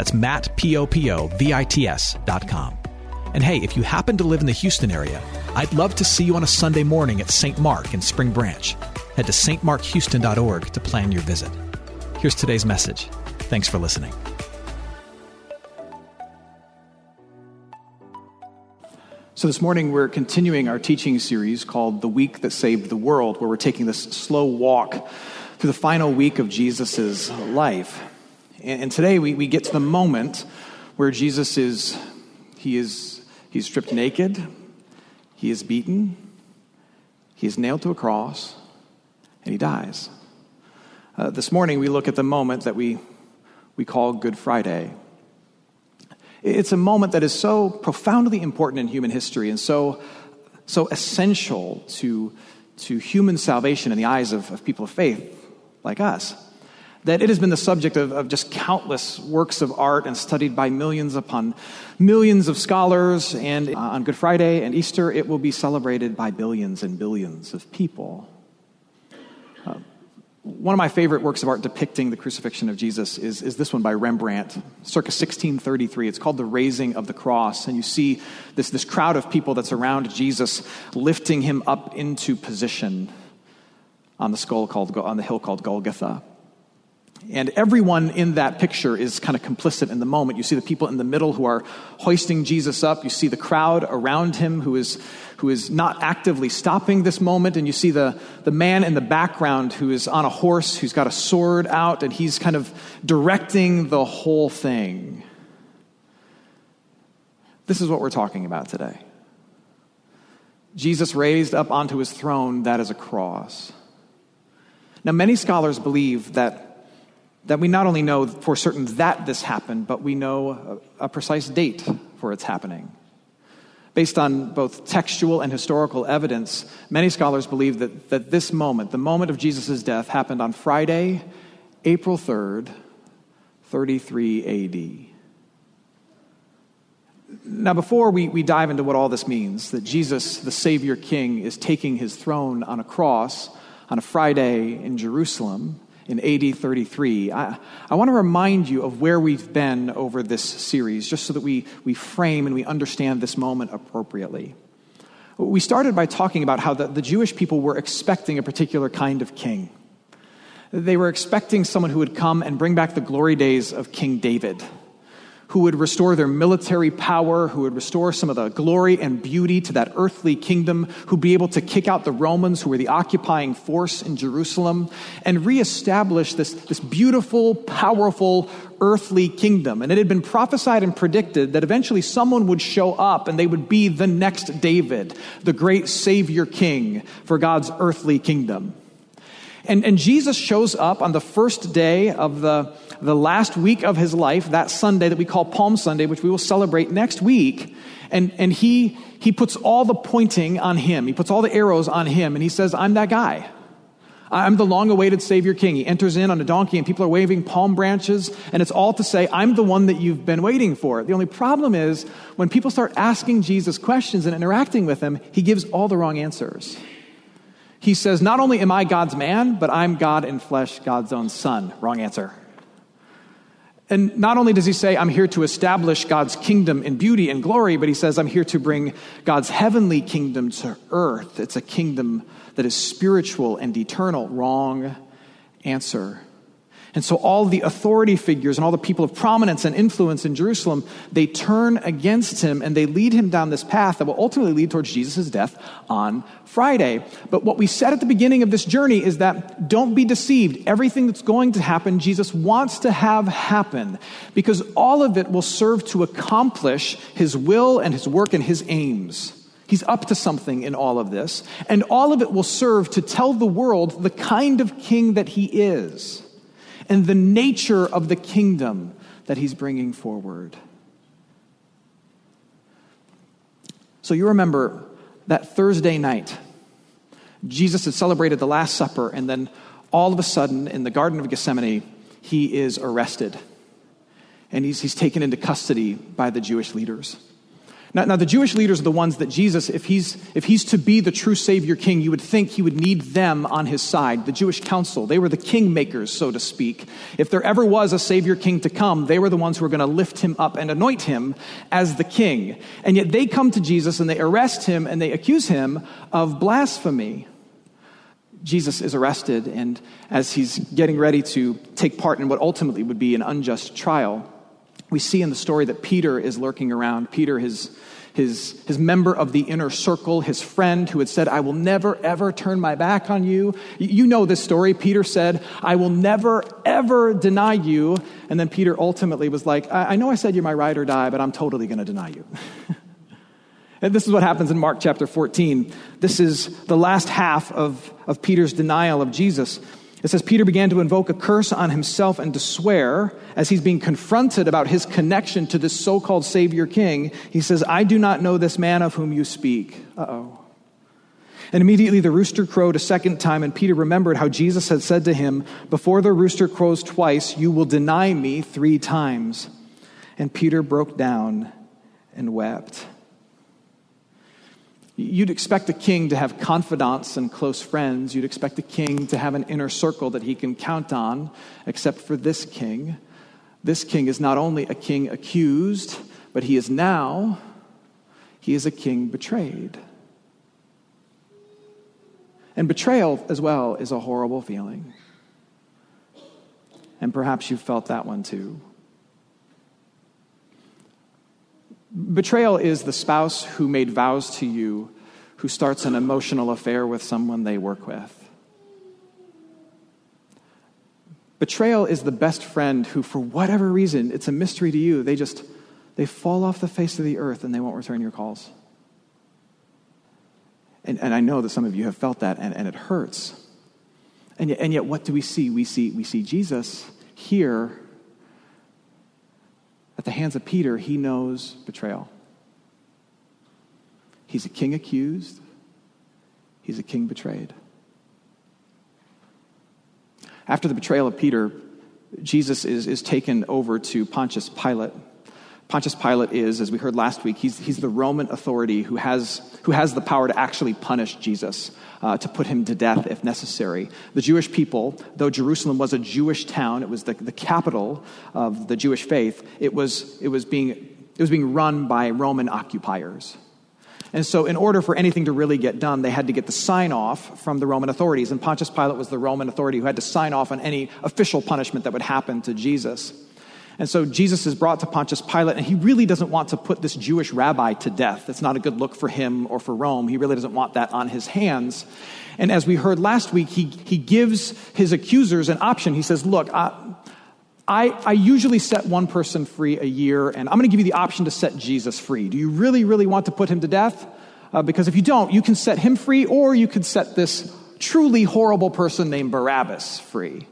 That's Matt, P-O-P-O-V-I-T-S dot com. And hey, if you happen to live in the Houston area, I'd love to see you on a Sunday morning at St. Mark in Spring Branch. Head to stmarkhouston.org to plan your visit. Here's today's message. Thanks for listening. So, this morning we're continuing our teaching series called The Week That Saved the World, where we're taking this slow walk through the final week of Jesus' life. And today we, we get to the moment where Jesus is, he is, he's stripped naked, he is beaten, he is nailed to a cross, and he dies. Uh, this morning we look at the moment that we, we call Good Friday. It's a moment that is so profoundly important in human history and so, so essential to, to human salvation in the eyes of, of people of faith like us that it has been the subject of, of, just countless works of art and studied by millions upon millions of scholars. And on Good Friday and Easter, it will be celebrated by billions and billions of people. Uh, one of my favorite works of art depicting the crucifixion of Jesus is, is this one by Rembrandt, circa 1633. It's called The Raising of the Cross. And you see this, this crowd of people that's around Jesus lifting him up into position on the skull called, on the hill called Golgotha. And everyone in that picture is kind of complicit in the moment. You see the people in the middle who are hoisting Jesus up. You see the crowd around him who is, who is not actively stopping this moment. And you see the, the man in the background who is on a horse, who's got a sword out, and he's kind of directing the whole thing. This is what we're talking about today. Jesus raised up onto his throne, that is a cross. Now, many scholars believe that that we not only know for certain that this happened, but we know a, a precise date for its happening. Based on both textual and historical evidence, many scholars believe that, that this moment, the moment of Jesus' death, happened on Friday, April 3rd, 33 AD. Now, before we, we dive into what all this means, that Jesus, the Savior King, is taking his throne on a cross on a Friday in Jerusalem, in AD 33. I, I want to remind you of where we've been over this series, just so that we, we frame and we understand this moment appropriately. We started by talking about how the, the Jewish people were expecting a particular kind of king. They were expecting someone who would come and bring back the glory days of King David who would restore their military power, who would restore some of the glory and beauty to that earthly kingdom, who'd be able to kick out the Romans, who were the occupying force in Jerusalem, and reestablish this, this beautiful, powerful earthly kingdom. And it had been prophesied and predicted that eventually someone would show up and they would be the next David, the great Savior King for God's earthly kingdom. And, and Jesus shows up on the first day of the, the last week of his life, that Sunday that we call Palm Sunday, which we will celebrate next week. And, and he, he puts all the pointing on him. He puts all the arrows on him. And he says, I'm that guy. I'm the long awaited Savior King. He enters in on a donkey and people are waving palm branches, and it's all to say, I'm the one that you've been waiting for. The only problem is when people start asking Jesus questions and interacting with him, he gives all the wrong answers. He says, Not only am I God's man, but I'm God in flesh, God's own son. Wrong answer. And not only does he say, I'm here to establish God's kingdom in beauty and glory, but he says, I'm here to bring God's heavenly kingdom to earth. It's a kingdom that is spiritual and eternal. Wrong answer. And so all the authority figures and all the people of prominence and influence in Jerusalem, they turn against him and they lead him down this path that will ultimately lead towards Jesus' death on Friday. But what we said at the beginning of this journey is that don't be deceived. Everything that's going to happen, Jesus wants to have happen because all of it will serve to accomplish his will and his work and his aims. He's up to something in all of this, and all of it will serve to tell the world the kind of king that he is and the nature of the kingdom that he's bringing forward. So you remember that Thursday night, Jesus had celebrated the Last Supper, and then all of a sudden in the Garden of Gethsemane, he is arrested. And he's, he's taken into custody by the Jewish leaders. Now, now, the Jewish leaders are the ones that Jesus, if he's, if he's to be the true Savior King, you would think he would need them on his side. The Jewish council, they were the kingmakers, so to speak. If there ever was a Savior King to come, they were the ones who were going to lift him up and anoint him as the king. And yet they come to Jesus and they arrest him and they accuse him of blasphemy. Jesus is arrested, and as he's getting ready to take part in what ultimately would be an unjust trial, we see in the story that Peter is lurking around. Peter, his, his, his member of the inner circle, his friend who had said, I will never, ever turn my back on you. You know this story. Peter said, I will never, ever deny you. And then Peter ultimately was like, I, I know I said you're my ride or die, but I'm totally going to deny you. and this is what happens in Mark chapter 14. This is the last half of, of Peter's denial of Jesus. It says Peter began to invoke a curse on himself and to swear as he's being confronted about his connection to this so called Savior King. He says, I do not know this man of whom you speak. Uh oh. And immediately the rooster crowed a second time, and Peter remembered how Jesus had said to him, Before the rooster crows twice, you will deny me three times. And Peter broke down and wept. You'd expect a king to have confidants and close friends. You'd expect a king to have an inner circle that he can count on, except for this king. This king is not only a king accused, but he is now, he is a king betrayed. And betrayal as well is a horrible feeling. And perhaps you've felt that one too. Betrayal is the spouse who made vows to you who starts an emotional affair with someone they work with. Betrayal is the best friend who, for whatever reason, it's a mystery to you, they just they fall off the face of the earth and they won't return your calls. And, and I know that some of you have felt that, and, and it hurts. And yet, and yet, what do we see? We see, we see Jesus here at the hands of Peter, he knows betrayal. He's a king accused, he's a king betrayed. After the betrayal of Peter, Jesus is, is taken over to Pontius Pilate. Pontius Pilate is, as we heard last week, he's, he's the Roman authority who has, who has the power to actually punish Jesus, uh, to put him to death if necessary. The Jewish people, though Jerusalem was a Jewish town, it was the, the capital of the Jewish faith, it was, it, was being, it was being run by Roman occupiers. And so, in order for anything to really get done, they had to get the sign off from the Roman authorities. And Pontius Pilate was the Roman authority who had to sign off on any official punishment that would happen to Jesus. And so Jesus is brought to Pontius Pilate, and he really doesn't want to put this Jewish rabbi to death. It's not a good look for him or for Rome. He really doesn't want that on his hands. And as we heard last week, he, he gives his accusers an option. He says, Look, I, I, I usually set one person free a year, and I'm going to give you the option to set Jesus free. Do you really, really want to put him to death? Uh, because if you don't, you can set him free, or you could set this truly horrible person named Barabbas free.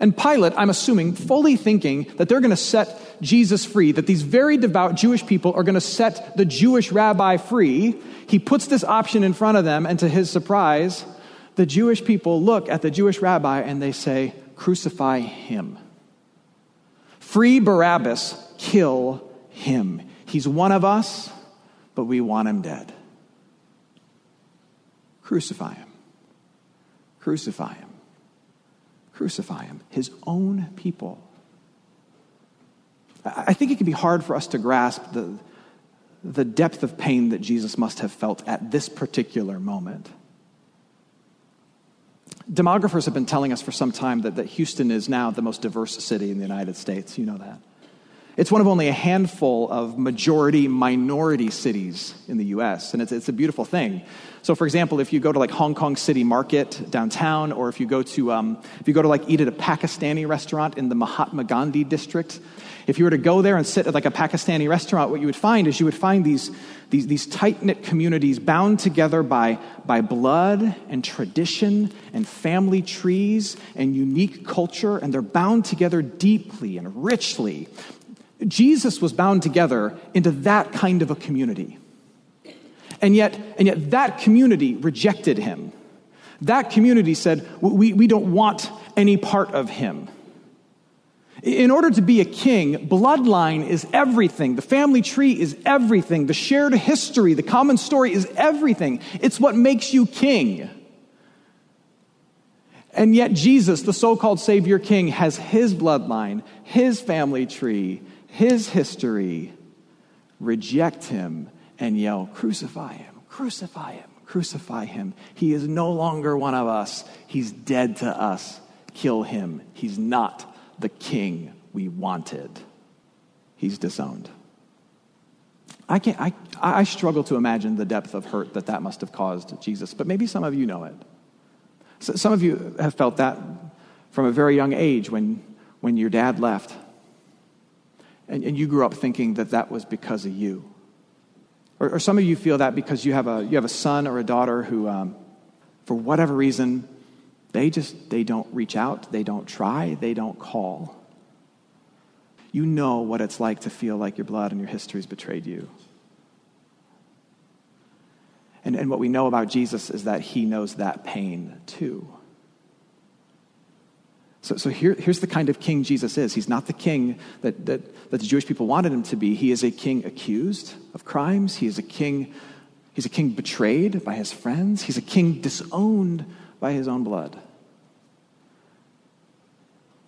And Pilate, I'm assuming, fully thinking that they're going to set Jesus free, that these very devout Jewish people are going to set the Jewish rabbi free, he puts this option in front of them, and to his surprise, the Jewish people look at the Jewish rabbi and they say, Crucify him. Free Barabbas, kill him. He's one of us, but we want him dead. Crucify him. Crucify him. Crucify him. His own people. I think it can be hard for us to grasp the, the depth of pain that Jesus must have felt at this particular moment. Demographers have been telling us for some time that, that Houston is now the most diverse city in the United States. You know that. It's one of only a handful of majority minority cities in the US, and it's, it's a beautiful thing. So, for example, if you go to like Hong Kong City Market downtown, or if you go to, um, if you go to like eat at a Pakistani restaurant in the Mahatma Gandhi district, if you were to go there and sit at like a Pakistani restaurant, what you would find is you would find these, these, these tight knit communities bound together by, by blood and tradition and family trees and unique culture, and they're bound together deeply and richly. Jesus was bound together into that kind of a community. And yet, and yet that community rejected him. That community said, we, we don't want any part of him. In order to be a king, bloodline is everything. The family tree is everything. The shared history, the common story is everything. It's what makes you king. And yet, Jesus, the so called Savior King, has his bloodline, his family tree, his history. Reject him and yell, Crucify him, crucify him, crucify him. He is no longer one of us. He's dead to us. Kill him. He's not the king we wanted. He's disowned. I, can't, I, I struggle to imagine the depth of hurt that that must have caused Jesus, but maybe some of you know it. So some of you have felt that from a very young age when, when your dad left. And, and you grew up thinking that that was because of you. Or, or, some of you feel that because you have a, you have a son or a daughter who, um, for whatever reason, they just they don't reach out, they don't try, they don't call. You know what it's like to feel like your blood and your history has betrayed you. And, and what we know about Jesus is that he knows that pain too. So, so here, here's the kind of king Jesus is. He's not the king that, that, that the Jewish people wanted him to be. He is a king accused of crimes. He is a king, he's a king betrayed by his friends. He's a king disowned by his own blood.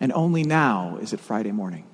And only now is it Friday morning.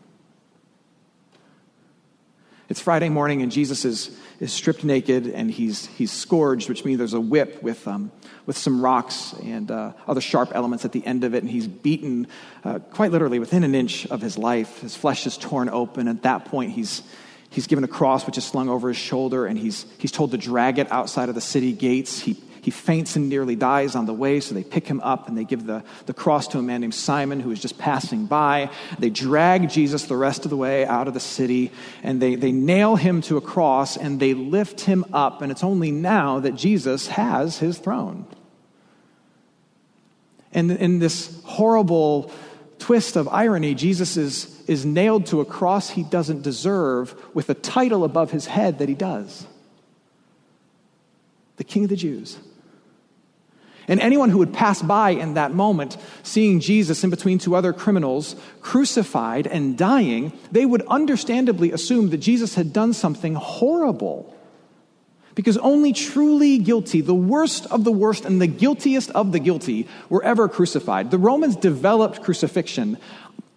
It's Friday morning, and Jesus is, is stripped naked and he's, he's scourged, which means there's a whip with, um, with some rocks and uh, other sharp elements at the end of it. And he's beaten uh, quite literally within an inch of his life. His flesh is torn open. At that point, he's, he's given a cross which is slung over his shoulder, and he's, he's told to drag it outside of the city gates. He he faints and nearly dies on the way, so they pick him up and they give the, the cross to a man named Simon who is just passing by. They drag Jesus the rest of the way out of the city and they, they nail him to a cross and they lift him up. And it's only now that Jesus has his throne. And in this horrible twist of irony, Jesus is, is nailed to a cross he doesn't deserve with a title above his head that he does the King of the Jews. And anyone who would pass by in that moment, seeing Jesus in between two other criminals, crucified and dying, they would understandably assume that Jesus had done something horrible. Because only truly guilty, the worst of the worst and the guiltiest of the guilty, were ever crucified. The Romans developed crucifixion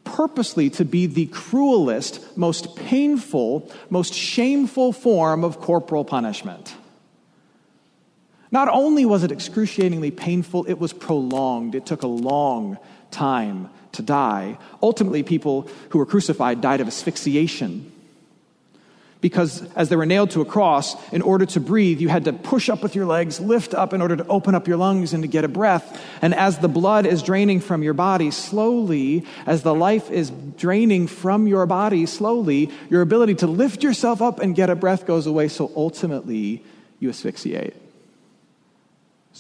purposely to be the cruelest, most painful, most shameful form of corporal punishment. Not only was it excruciatingly painful, it was prolonged. It took a long time to die. Ultimately, people who were crucified died of asphyxiation. Because as they were nailed to a cross, in order to breathe, you had to push up with your legs, lift up in order to open up your lungs and to get a breath. And as the blood is draining from your body slowly, as the life is draining from your body slowly, your ability to lift yourself up and get a breath goes away. So ultimately, you asphyxiate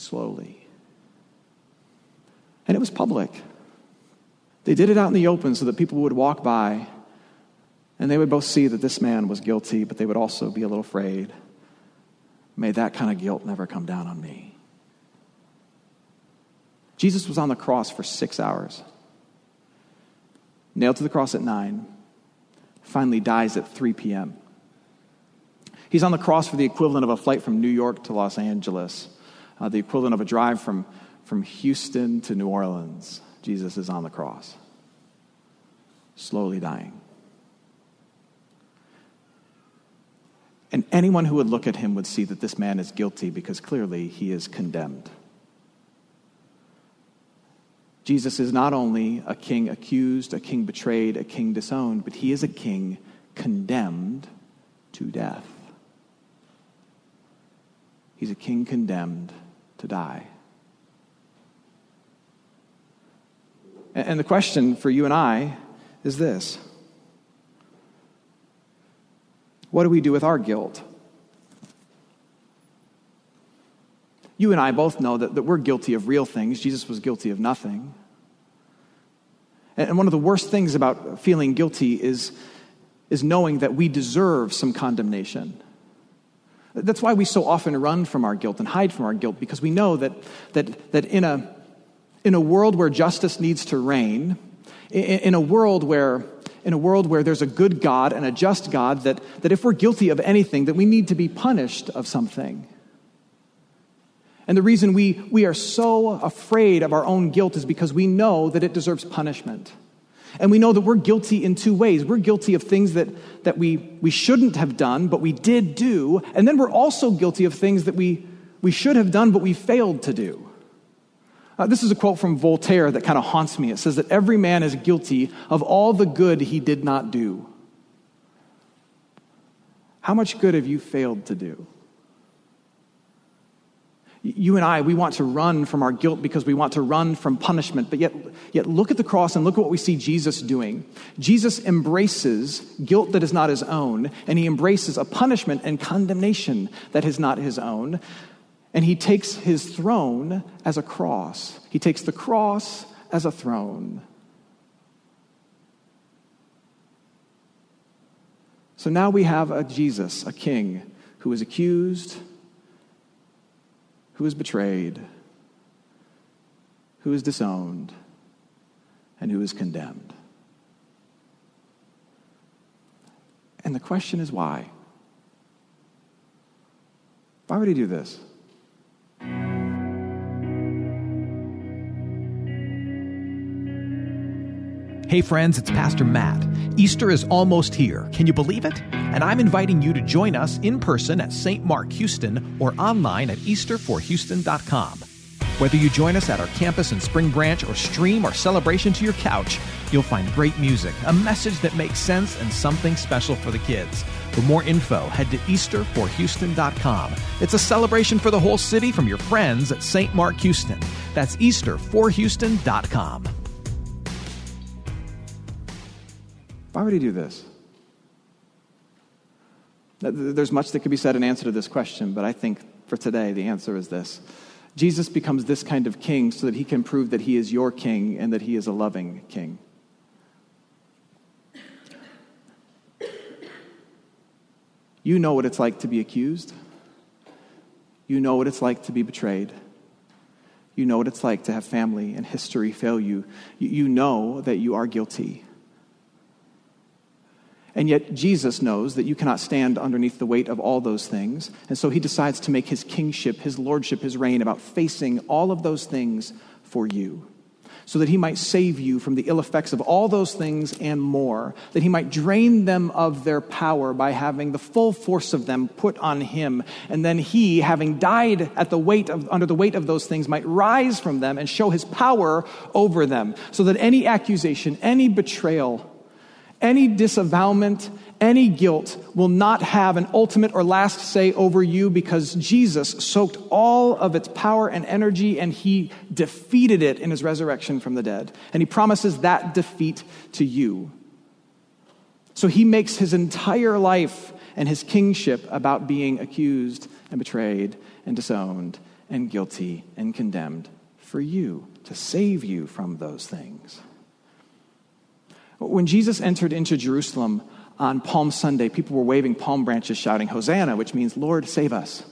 slowly. And it was public. They did it out in the open so that people would walk by and they would both see that this man was guilty, but they would also be a little afraid. May that kind of guilt never come down on me. Jesus was on the cross for six hours, nailed to the cross at 9, finally dies at 3 p.m. He's on the cross for the equivalent of a flight from New York to Los Angeles, uh, the equivalent of a drive from, from Houston to New Orleans. Jesus is on the cross, slowly dying. And anyone who would look at him would see that this man is guilty because clearly he is condemned. Jesus is not only a king accused, a king betrayed, a king disowned, but he is a king condemned to death. He's a king condemned to die. And the question for you and I is this What do we do with our guilt? You and I both know that, that we're guilty of real things. Jesus was guilty of nothing. And one of the worst things about feeling guilty is, is knowing that we deserve some condemnation. That's why we so often run from our guilt and hide from our guilt, because we know that, that, that in, a, in a world where justice needs to reign, in, in a world where in a world where there's a good God and a just God, that, that if we're guilty of anything, that we need to be punished of something. And the reason we, we are so afraid of our own guilt is because we know that it deserves punishment. And we know that we're guilty in two ways. We're guilty of things that, that we, we shouldn't have done, but we did do. And then we're also guilty of things that we, we should have done, but we failed to do. Uh, this is a quote from Voltaire that kind of haunts me. It says that every man is guilty of all the good he did not do. How much good have you failed to do? You and I, we want to run from our guilt because we want to run from punishment. But yet, yet look at the cross and look at what we see Jesus doing. Jesus embraces guilt that is not his own, and he embraces a punishment and condemnation that is not his own. And he takes his throne as a cross. He takes the cross as a throne. So now we have a Jesus, a king, who is accused, who is betrayed, who is disowned, and who is condemned. And the question is why? Why would he do this? Hey, friends, it's Pastor Matt. Easter is almost here. Can you believe it? And I'm inviting you to join us in person at St. Mark Houston or online at easterforhouston.com. Whether you join us at our campus in Spring Branch or stream our celebration to your couch, you'll find great music, a message that makes sense, and something special for the kids. For more info, head to easterforhouston.com. It's a celebration for the whole city from your friends at St. Mark Houston. That's easterforhouston.com. Why would he do this? There's much that could be said in answer to this question, but I think for today the answer is this Jesus becomes this kind of king so that he can prove that he is your king and that he is a loving king. You know what it's like to be accused. You know what it's like to be betrayed. You know what it's like to have family and history fail you. You know that you are guilty. And yet, Jesus knows that you cannot stand underneath the weight of all those things. And so he decides to make his kingship, his lordship, his reign about facing all of those things for you. So that he might save you from the ill effects of all those things and more. That he might drain them of their power by having the full force of them put on him. And then he, having died at the weight of, under the weight of those things, might rise from them and show his power over them. So that any accusation, any betrayal, any disavowment, any guilt will not have an ultimate or last say over you because Jesus soaked all of its power and energy and he defeated it in his resurrection from the dead. And he promises that defeat to you. So he makes his entire life and his kingship about being accused and betrayed and disowned and guilty and condemned for you, to save you from those things. When Jesus entered into Jerusalem on Palm Sunday, people were waving palm branches, shouting, Hosanna, which means, Lord, save us.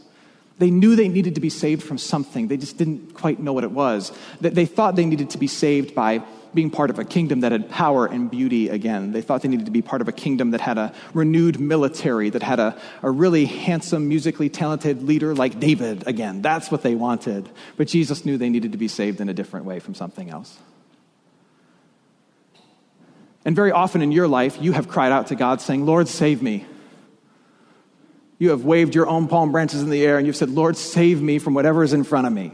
They knew they needed to be saved from something. They just didn't quite know what it was. They thought they needed to be saved by being part of a kingdom that had power and beauty again. They thought they needed to be part of a kingdom that had a renewed military, that had a, a really handsome, musically talented leader like David again. That's what they wanted. But Jesus knew they needed to be saved in a different way from something else. And very often in your life, you have cried out to God saying, Lord, save me. You have waved your own palm branches in the air and you've said, Lord, save me from whatever is in front of me.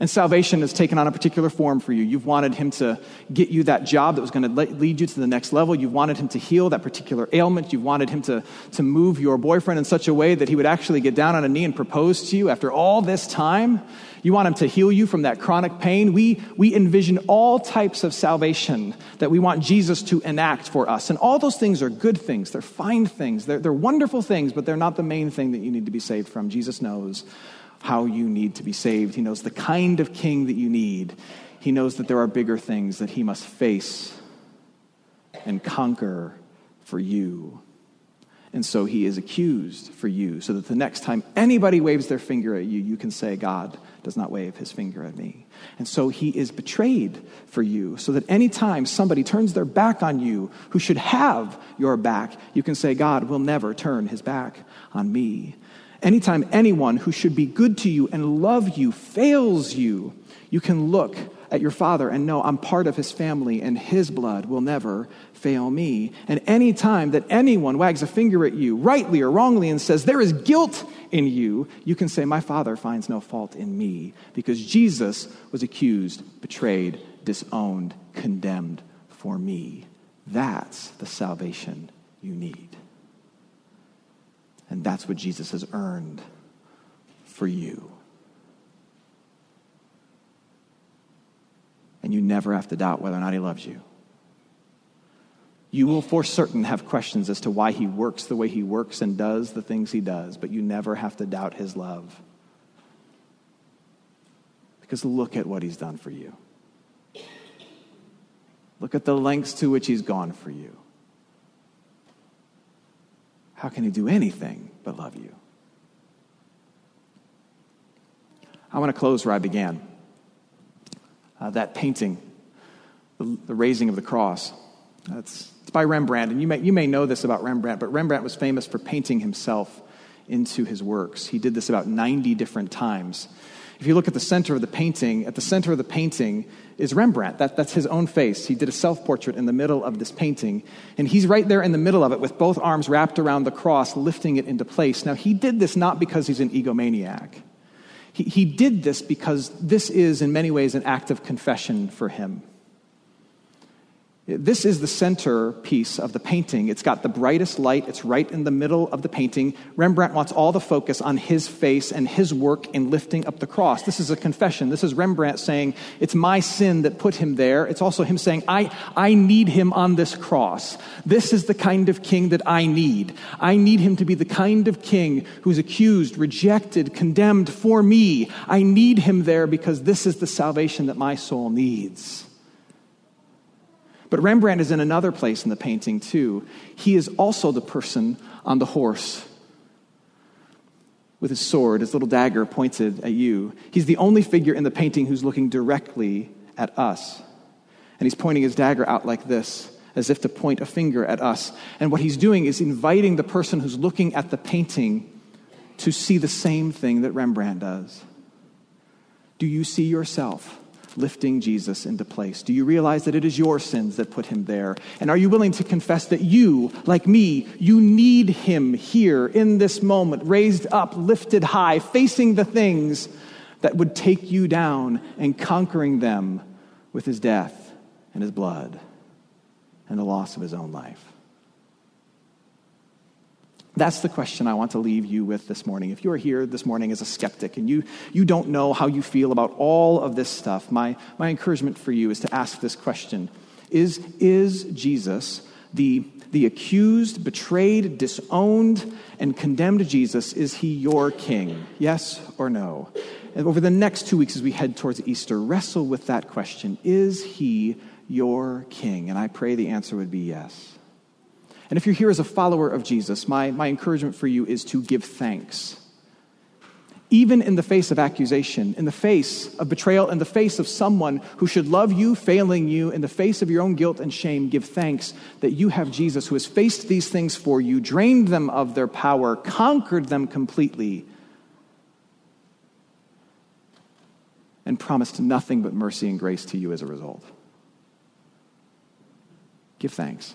And salvation has taken on a particular form for you. You've wanted Him to get you that job that was going to lead you to the next level. You've wanted Him to heal that particular ailment. You've wanted Him to, to move your boyfriend in such a way that He would actually get down on a knee and propose to you after all this time. You want Him to heal you from that chronic pain. We, we envision all types of salvation that we want Jesus to enact for us. And all those things are good things, they're fine things, they're, they're wonderful things, but they're not the main thing that you need to be saved from. Jesus knows how you need to be saved. He knows the kind of king that you need. He knows that there are bigger things that he must face and conquer for you. And so he is accused for you, so that the next time anybody waves their finger at you, you can say, God does not wave his finger at me. And so he is betrayed for you, so that anytime somebody turns their back on you who should have your back, you can say, God will never turn his back on me. Anytime anyone who should be good to you and love you fails you, you can look at your father and know I'm part of his family and his blood will never fail me. And any time that anyone wags a finger at you, rightly or wrongly, and says, There is guilt in you, you can say, My father finds no fault in me because Jesus was accused, betrayed, disowned, condemned for me. That's the salvation you need. And that's what Jesus has earned for you. And you never have to doubt whether or not he loves you. You will for certain have questions as to why he works the way he works and does the things he does, but you never have to doubt his love. Because look at what he's done for you. Look at the lengths to which he's gone for you. How can he do anything but love you? I want to close where I began. Uh, that painting, the, the, raising of the cross. That's, it's by Rembrandt, and you may, you may know this about Rembrandt, but Rembrandt was famous for painting himself into his works. He did this about 90 different times. If you look at the center of the painting, at the center of the painting is Rembrandt. That, that's his own face. He did a self portrait in the middle of this painting. And he's right there in the middle of it with both arms wrapped around the cross, lifting it into place. Now, he did this not because he's an egomaniac. He, he did this because this is, in many ways, an act of confession for him. This is the centerpiece of the painting. It's got the brightest light. It's right in the middle of the painting. Rembrandt wants all the focus on his face and his work in lifting up the cross. This is a confession. This is Rembrandt saying, It's my sin that put him there. It's also him saying, I, I need him on this cross. This is the kind of king that I need. I need him to be the kind of king who's accused, rejected, condemned for me. I need him there because this is the salvation that my soul needs. But Rembrandt is in another place in the painting, too. He is also the person on the horse with his sword, his little dagger pointed at you. He's the only figure in the painting who's looking directly at us. And he's pointing his dagger out like this, as if to point a finger at us. And what he's doing is inviting the person who's looking at the painting to see the same thing that Rembrandt does. Do you see yourself? Lifting Jesus into place? Do you realize that it is your sins that put him there? And are you willing to confess that you, like me, you need him here in this moment, raised up, lifted high, facing the things that would take you down and conquering them with his death and his blood and the loss of his own life? That's the question I want to leave you with this morning. If you are here this morning as a skeptic and you, you don't know how you feel about all of this stuff, my, my encouragement for you is to ask this question Is, is Jesus the, the accused, betrayed, disowned, and condemned Jesus? Is he your king? Yes or no? And over the next two weeks as we head towards Easter, wrestle with that question Is he your king? And I pray the answer would be yes. And if you're here as a follower of Jesus, my, my encouragement for you is to give thanks even in the face of accusation, in the face of betrayal, in the face of someone who should love you, failing you, in the face of your own guilt and shame, give thanks that you have Jesus who has faced these things for you, drained them of their power, conquered them completely, and promised nothing but mercy and grace to you as a result. Give thanks.